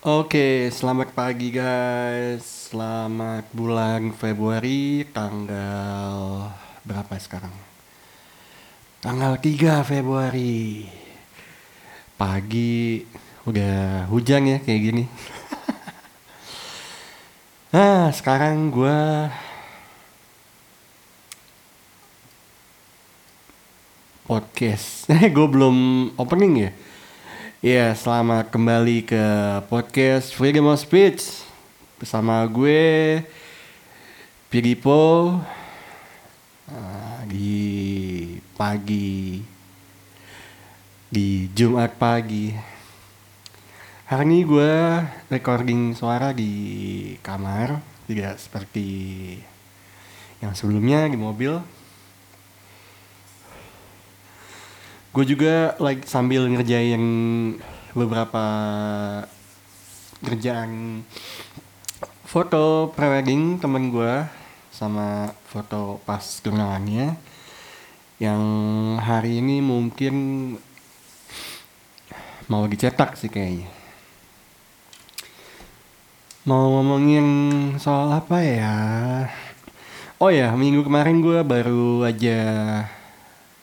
Oke, selamat pagi guys. Selamat bulan Februari tanggal berapa sekarang? Tanggal 3 Februari. Pagi udah hujan ya kayak gini. nah, sekarang gua podcast. Eh, gue belum opening ya. Iya, selamat kembali ke podcast Freedom of Speech bersama gue Piripo uh, di pagi di Jumat pagi. Hari ini gue recording suara di kamar, tidak seperti yang sebelumnya di mobil. Gue juga like sambil ngerjain beberapa kerjaan. Foto prewedding temen gue sama foto pas tunangannya yang hari ini mungkin mau dicetak sih kayaknya. Mau ngomongin soal apa ya? Oh ya minggu kemarin gue baru aja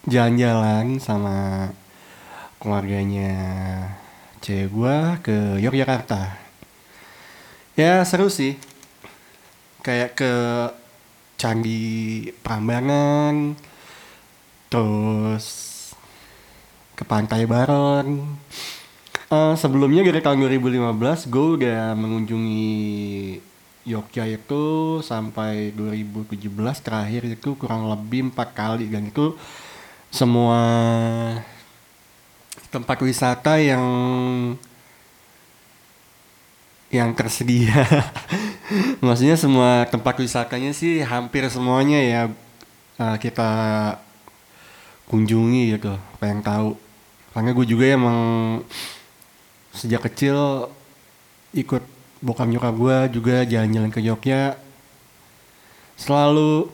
jalan-jalan sama keluarganya cewek gue ke Yogyakarta. Ya seru sih. Kayak ke Candi Prambanan, terus ke Pantai Baron. Uh, sebelumnya dari tahun 2015 gue udah mengunjungi Yogyakarta itu sampai 2017 terakhir itu kurang lebih empat kali dan itu semua tempat wisata yang yang tersedia. Maksudnya semua tempat wisatanya sih hampir semuanya ya uh, kita kunjungi gitu pengen tahu. Karena gue juga emang sejak kecil ikut bokap nyokap gue juga jalan-jalan ke Jogja. Selalu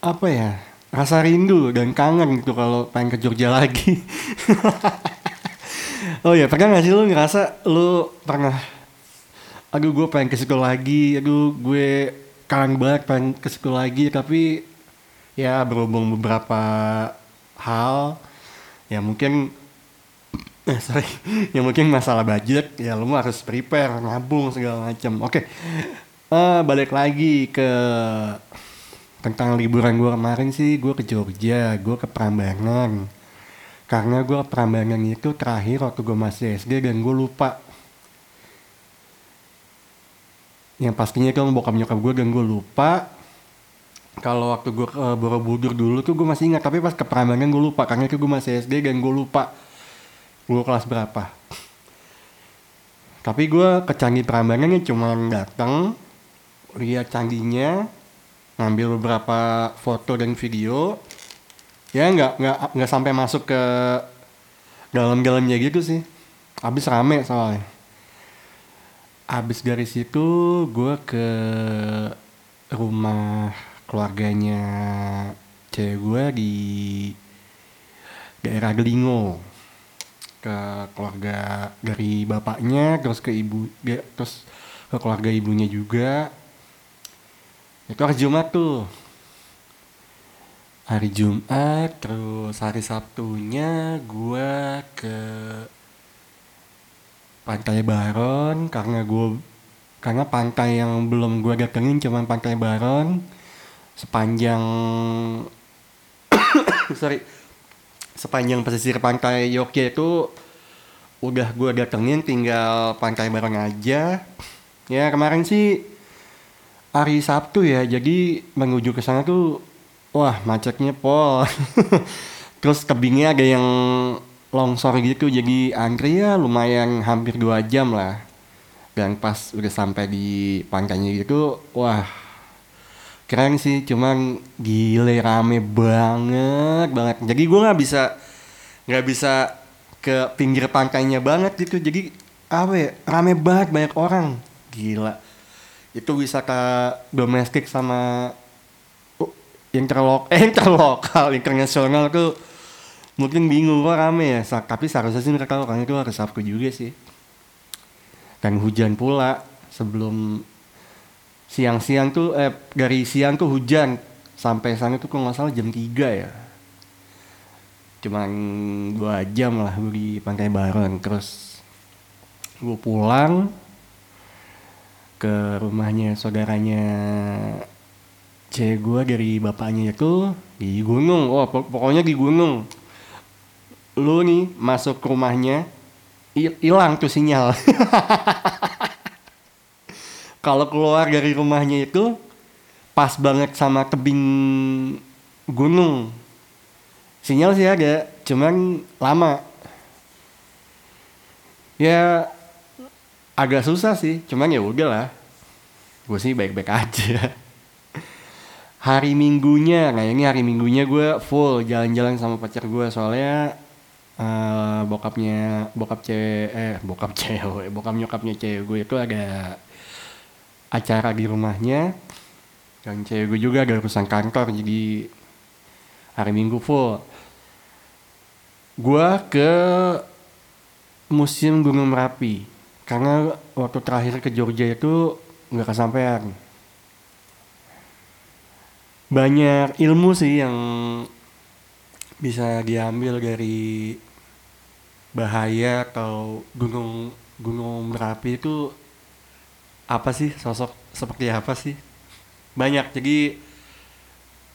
apa ya rasa rindu dan kangen gitu kalau pengen ke Jogja lagi. oh ya pernah gak sih lu ngerasa lu pernah aduh gue pengen ke sekolah lagi, aduh gue kangen banget pengen ke sekolah lagi tapi ya berhubung beberapa hal ya mungkin eh sorry ya mungkin masalah budget ya lu harus prepare nabung segala macam oke okay. uh, balik lagi ke tentang liburan gue kemarin sih gue ke Jogja gue ke Prambanan karena gue Prambanan itu terakhir waktu gue masih SD dan gue lupa. Yang pastinya kan bokap nyokap gue dan gue lupa. Kalau waktu gue ke Borobudur dulu tuh gue masih ingat tapi pas ke Prambanan gue lupa karena itu gue masih SD dan gue lupa gue kelas berapa. Tapi gue ke Candi Prambanan cuma datang lihat candinya ngambil beberapa foto dan video. Ya nggak nggak nggak sampai masuk ke dalam-dalamnya gitu sih. Habis rame soalnya. Habis dari situ gue ke rumah keluarganya cewek gue di daerah Gelingo. Ke keluarga dari bapaknya terus ke ibu terus ke keluarga ibunya juga itu hari Jumat tuh. Hari Jumat terus hari Sabtunya gue ke Pantai Baron karena gue karena pantai yang belum gue datengin cuma Pantai Baron. Sepanjang sorry sepanjang pesisir pantai Yogyakarta itu udah gue datengin tinggal Pantai Baron aja. Ya kemarin sih hari Sabtu ya jadi menuju ke sana tuh wah macetnya pol. Terus tebingnya ada yang longsor gitu jadi antri ya lumayan hampir dua jam lah. Dan pas udah sampai di pantainya gitu wah keren sih cuman gile rame banget banget. Jadi gue nggak bisa nggak bisa ke pinggir pantainya banget gitu jadi apa ya rame banget banyak orang. Gila itu wisata domestik sama uh, interlok eh interlokal internasional tuh mungkin bingung kok rame ya. Tapi seharusnya sih mereka karena itu harus Sabtu juga sih. Dan hujan pula sebelum siang-siang tuh eh dari siang tuh hujan. Sampai sana tuh kalau nggak salah jam 3 ya. Cuman dua jam lah di Pantai Baron terus gue pulang ke rumahnya saudaranya cewek gue dari bapaknya itu di gunung. Oh pok- pokoknya di gunung. Lu nih masuk ke rumahnya hi- hilang tuh sinyal. Kalau keluar dari rumahnya itu pas banget sama tebing gunung. Sinyal sih ada cuman lama. Ya agak susah sih cuman ya udah lah gue sih baik-baik aja. Hari minggunya ini hari minggunya gue full jalan-jalan sama pacar gue soalnya eh, bokapnya bokap cewek eh bokap cewek bokap nyokapnya cewek gue itu ada acara di rumahnya. Dan cewek gue juga ada urusan kantor jadi hari minggu full. Gue ke museum Gunung Merapi karena waktu terakhir ke Jogja itu nggak kesampaian banyak ilmu sih yang bisa diambil dari bahaya atau gunung gunung Merapi itu apa sih? Sosok seperti apa sih? Banyak. Jadi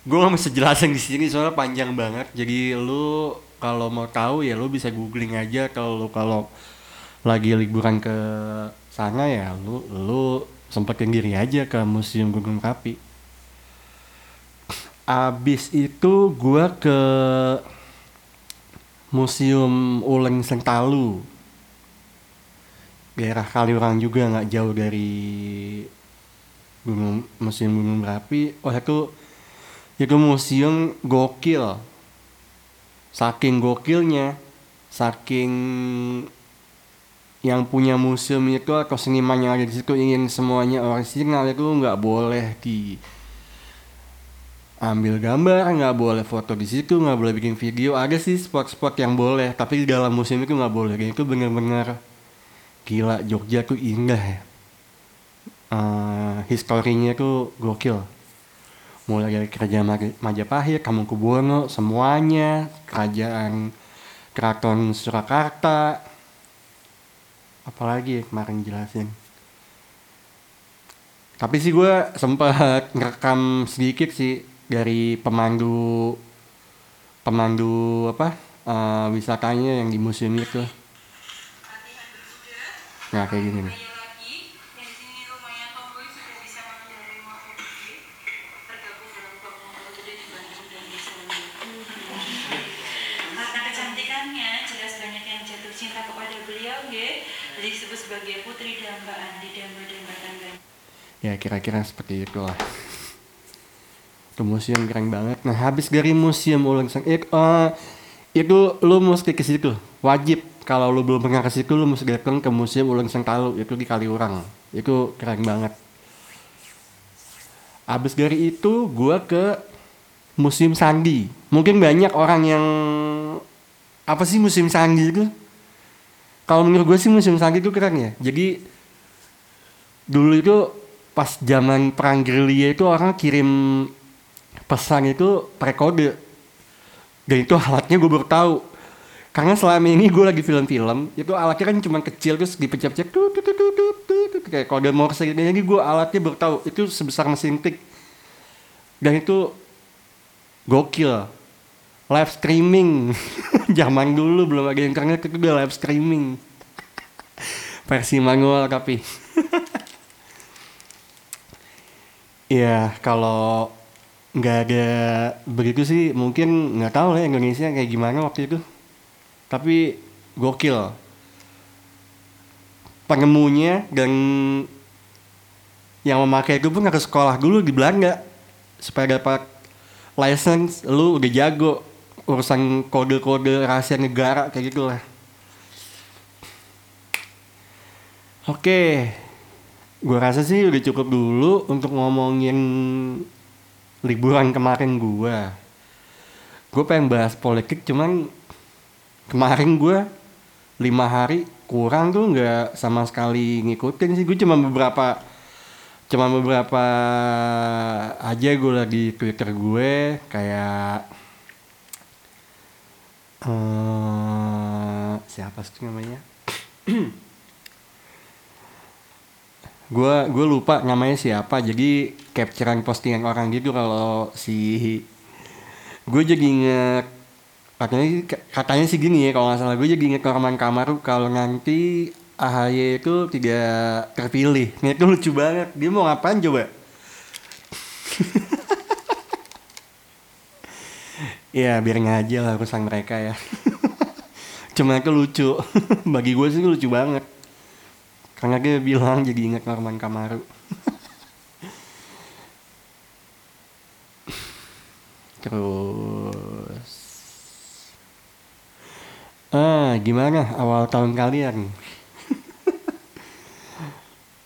gue nggak bisa jelasin di sini soalnya panjang banget. Jadi lu kalau mau tahu ya lu bisa googling aja kalau kalau lagi liburan ke sana ya lu lu sempetin diri aja ke museum gunung Merapi. Abis itu gua ke museum Uleng Sentalu. Daerah Kaliurang juga nggak jauh dari gunung museum gunung Merapi. Oh itu itu museum gokil. Saking gokilnya saking yang punya museum itu atau seniman yang ada di situ ingin semuanya orisinal itu nggak boleh di ambil gambar nggak boleh foto di situ nggak boleh bikin video. Ada sih spot-spot yang boleh tapi di dalam museum itu nggak boleh. Dan itu bener-bener gila Jogja tuh indah ya. Eh, historinya tuh gokil. Mulai dari kerajaan Maj- Majapahit, Kamangkubuwono, semuanya, kerajaan Keraton Surakarta, apalagi ya kemarin jelasin. Tapi sih gue sempat ngerekam sedikit sih dari pemandu pemandu apa eh, wisatanya yang di museum itu. Nah kayak gini nih. Disebut sebagai putri dambaan di damba dan batangan. Ya kira-kira seperti itu lah. Itu museum keren banget. Nah habis dari museum ulang sang itu, eh, itu lu mesti ke situ wajib. Kalau lu belum pernah ke situ lu mesti datang ke museum ulang sang talu itu di Kaliurang. Itu keren banget. Habis dari itu gua ke museum Sandi. Mungkin banyak orang yang apa sih museum Sandi itu? Kalau menurut gue sih museum Sandi itu keren ya. Jadi dulu itu pas zaman perang gerilya itu orang kirim pesan itu pakai kode dan itu alatnya gue baru tahu. Karena selama ini gue lagi film-film itu alatnya kan cuma kecil terus dipencet-pencet tut, tut, tut, tut, tut, tut, kayak kode morse gitu. Jadi gue alatnya baru tahu itu sebesar mesin tik. Dan itu gokil live streaming. Zaman dulu belum ada internet itu udah live streaming. Versi manual tapi. Ya kalau nggak ada begitu sih mungkin nggak tahu lah Indonesia kayak gimana waktu itu. Tapi gokil. Penemunya dan yang memakai itu pun harus sekolah dulu di Belanda supaya dapat license. Lu udah jago urusan kode-kode rahasia negara kayak gitu lah oke gue rasa sih udah cukup dulu untuk ngomongin liburan kemarin gue gue pengen bahas politik cuman kemarin gue lima hari kurang tuh nggak sama sekali ngikutin sih. Gue cuma beberapa cuma beberapa aja gue lagi twitter gue kayak eh siapa sih namanya? Gue gue lupa namanya siapa jadi capturean postingan orang gitu kalau si gue jadi inget katanya katanya sih gini ya kalau nggak salah gue jadi inget Norman Kamaru kalau nanti AHY itu tidak terpilih. Ini itu lucu banget dia mau ngapain coba ya biar ngaji lah urusan mereka ya. Cuma itu lucu. Bagi gue sih lucu banget. Karena dia bilang jadi ingat Norman Kamaru. Terus. Ah gimana awal tahun kalian?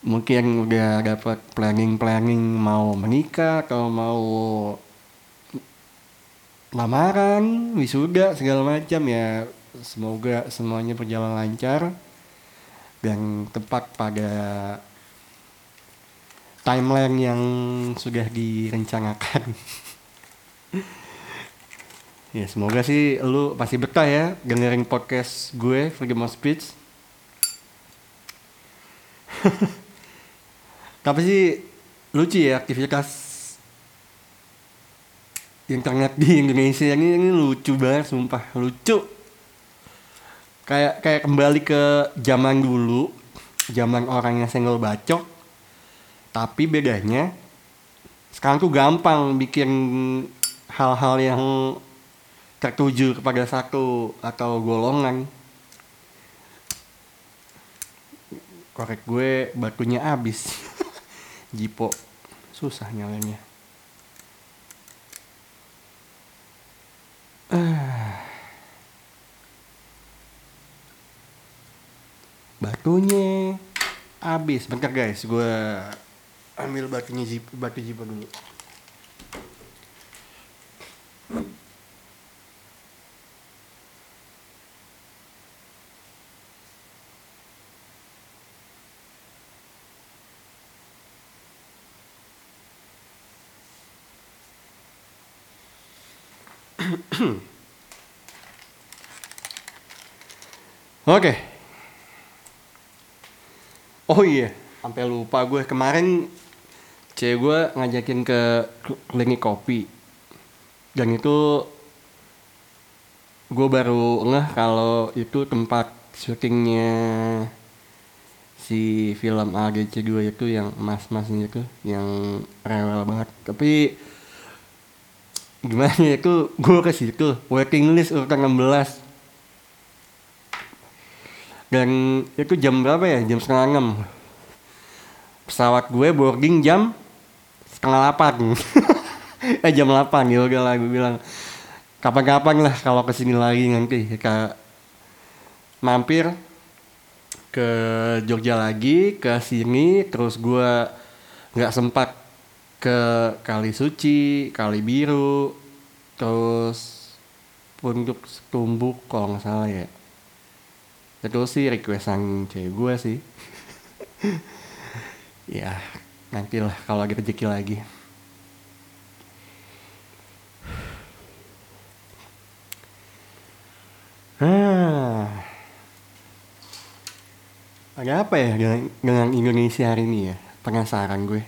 Mungkin udah dapat planning planning mau menikah atau mau lamaran wisuda segala macam ya semoga semuanya berjalan lancar dan tepat pada timeline yang sudah direncanakan. ya semoga sih lu pasti betah ya dengerin podcast gue Freedom of Speech. Tapi sih lucu ya aktivitas internet di Indonesia ini ini lucu banget sumpah lucu. Kayak kayak kembali ke zaman dulu zaman orang yang single bacok. Tapi bedanya sekarang tuh gampang bikin hal-hal yang tertuju kepada satu atau golongan. Korek gue batunya habis. Jipo susah nyalanya batunya habis. Bentar guys. Gue ambil batunya jip, batu jipo dulu. Oke. Oh iya, sampai lupa gue kemarin cewek gue ngajakin ke klinik kopi. Dan itu gue baru ngeh kalau itu tempat syutingnya si film AGC 2 itu yang mas-masnya itu yang rewel banget. Tapi gimana ya itu gue ke situ waiting list urutan 16 dan itu jam berapa ya? Jam setengah enam. Pesawat gue boarding jam setengah delapan eh jam delapan ya udah lah gue bilang. Kapan-kapan lah kalau ke sini lagi nanti ke mampir ke Jogja lagi ke sini terus gue nggak sempat ke Kali Suci, Kali Biru, terus Punduk Tumbuk kalau nggak salah ya. Itu sih requestan cewek gue sih. ya nantilah kalau lagi rezeki lagi. Ah. Ada apa ya dengan, dengan Indonesia hari ini ya? Penasaran gue.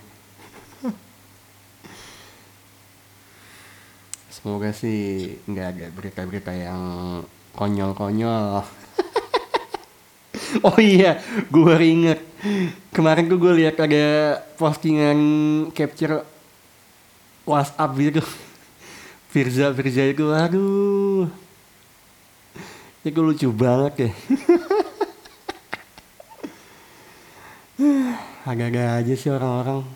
Semoga sih nggak ada berita-berita yang konyol-konyol. oh iya, gue baru inget. Kemarin tuh gue lihat ada postingan capture WhatsApp gitu. Firza, Firza itu, aduh. Itu lucu banget ya. Agak-agak aja sih orang-orang.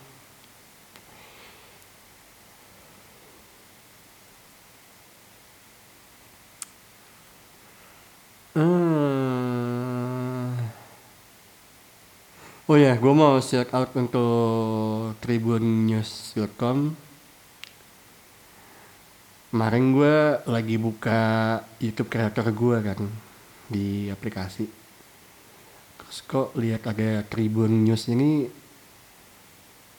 Oh ya, gue mau shout out untuk tribunnews.com. Kemarin gue lagi buka YouTube kreator gue kan di aplikasi. Terus kok lihat ada Tribun News ini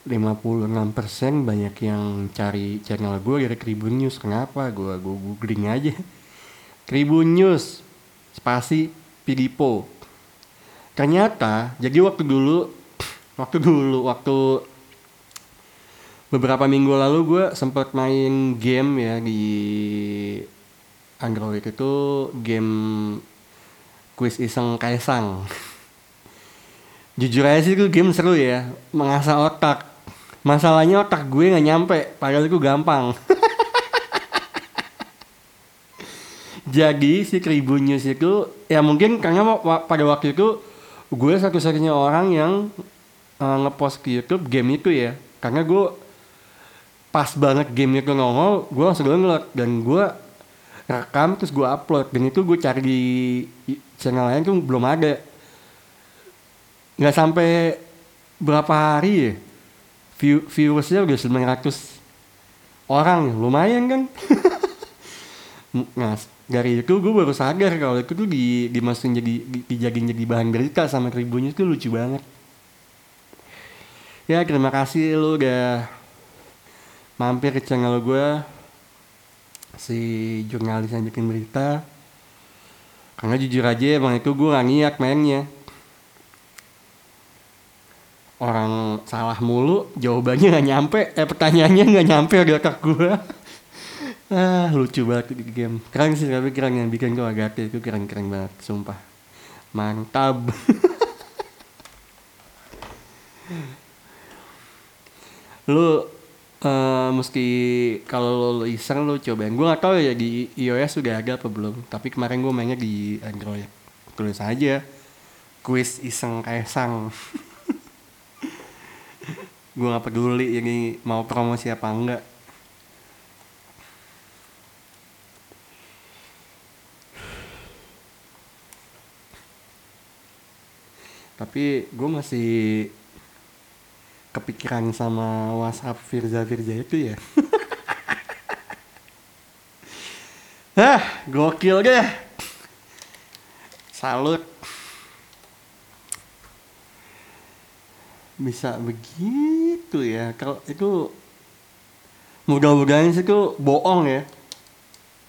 56% banyak yang cari channel gue dari Tribun News. Kenapa? Gue gue googling aja. Tribun News spasi Pidipo. Ternyata jadi waktu dulu waktu dulu waktu beberapa minggu lalu gue sempat main game ya di Android itu game quiz iseng kaisang. Jujur aja sih itu game seru ya. Mengasah otak. Masalahnya otak gue nggak nyampe padahal itu gampang. Jadi si Tribun News itu ya mungkin karena pada waktu itu gue satu-satunya orang yang uh, ngepost ke YouTube game itu ya. Karena gue pas banget game itu nongol gue langsung download. Dan gue rekam terus gue upload. Dan itu gue cari di channel lain tuh belum ada. Nggak sampai berapa hari ya view viewersnya udah 900 orang lumayan kan nah dari itu gue baru sadar kalau itu tuh di dimasukin jadi di- dijadiin jadi bahan berita sama tribunnya itu lucu banget. Ya terima kasih lu udah mampir ke channel gue si jurnalis yang bikin berita. Karena jujur aja emang itu gue gak niat mainnya. Orang salah mulu jawabannya nggak nyampe eh pertanyaannya nggak nyampe di otak gue ah lucu banget di game. Keren sih tapi keren yang bikin gue agak itu keren keren banget sumpah. Mantap. Lu eh meski kalau lu iseng lu cobain. Gue gak tahu ya di iOS sudah ada apa belum. Tapi kemarin gue mainnya di Android. Tulis aja. Quiz iseng kaisang gue gak peduli ini mau promosi apa enggak tapi gue masih kepikiran sama WhatsApp Firza Firza itu ya Hah, gokil deh. Salut. Bisa begitu ya. Kalau itu mudah-mudahan sih itu bohong ya.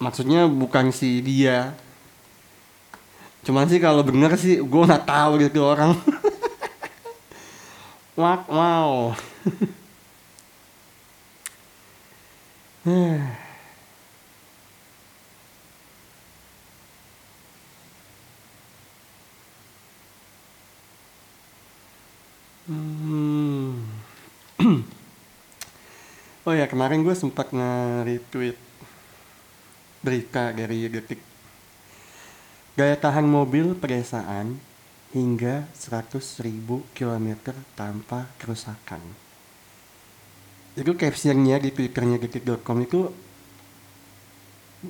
Maksudnya bukan si dia. Cuman sih kalau bener sih gue nggak tahu gitu orang. Wak wow. Hmm. oh ya kemarin gue sempat nge-retweet berita dari detik Daya tahan mobil pedesaan hingga 100.000 km tanpa kerusakan. Itu captionnya di twitternya detik.com itu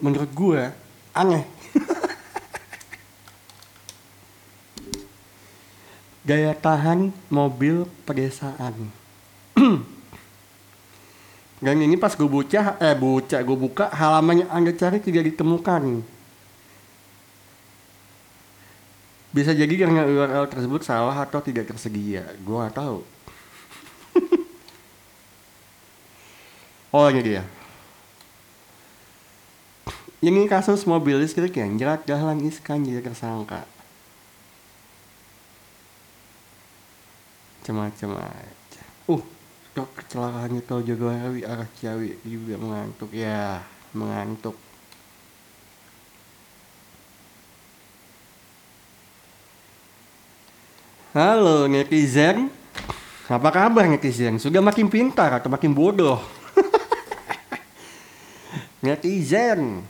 menurut gue aneh. Daya tahan mobil pedesaan. Dan ini pas gue buka, eh buka, gue buka halaman yang anda cari tidak ditemukan. Bisa jadi karena URL tersebut salah atau tidak tersedia. Gue gak tahu. oh ini dia. Ini kasus mobil listrik yang jerat dahlan iskan jadi tersangka. Macam-macam aja. Uh, kecelakaan itu Jogorawi arah Ciawi juga mengantuk ya, mengantuk. Halo netizen, apa kabar netizen? Sudah makin pintar atau makin bodoh? netizen,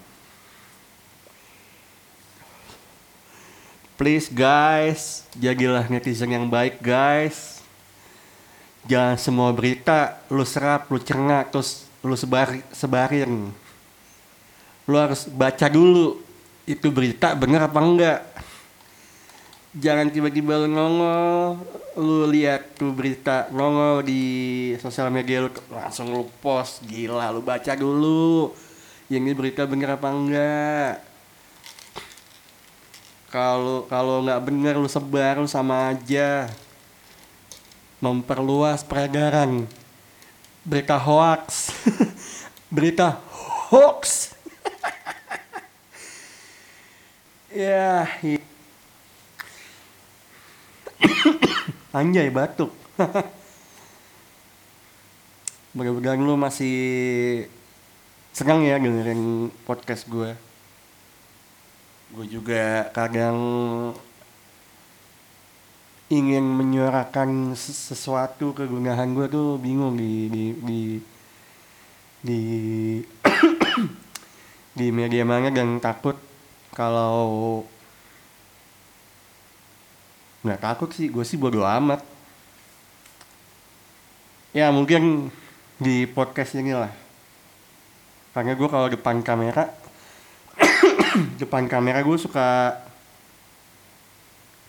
please guys, jadilah netizen yang baik guys. Jangan semua berita lu serap, lu cerna, terus lu sebar, sebarin. Lu harus baca dulu itu berita bener apa enggak jangan tiba-tiba lu nongol lu lihat tuh berita nongol di sosial media lu langsung lu post. Gila lu baca dulu. Yang ini berita bener apa enggak? Kalau kalau nggak bener lu sebar lu sama aja. Memperluas peredaran. Berita hoax. Berita hoax. Ya i- anjay batuk. Mudah-mudahan lu masih senang ya dengerin podcast gue gue juga kadang ingin menyuarakan ses- sesuatu kegunahan gue tuh bingung di di di di di media mana dan takut kalau nggak takut sih gue sih bodo amat. Ya mungkin di podcast ini lah. Karena gue kalau depan kamera depan kamera gue suka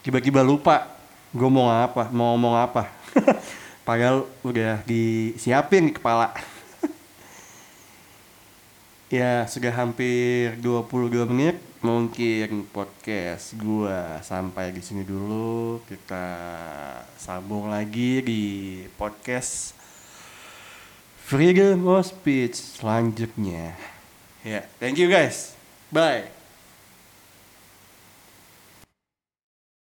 tiba-tiba lupa gue mau apa mau ngomong apa. Padahal udah disiapin di kepala ya sudah hampir 22 menit mungkin podcast gua sampai di sini dulu. Kita sambung lagi di podcast freedom of speech selanjutnya. Ya thank you guys. Bye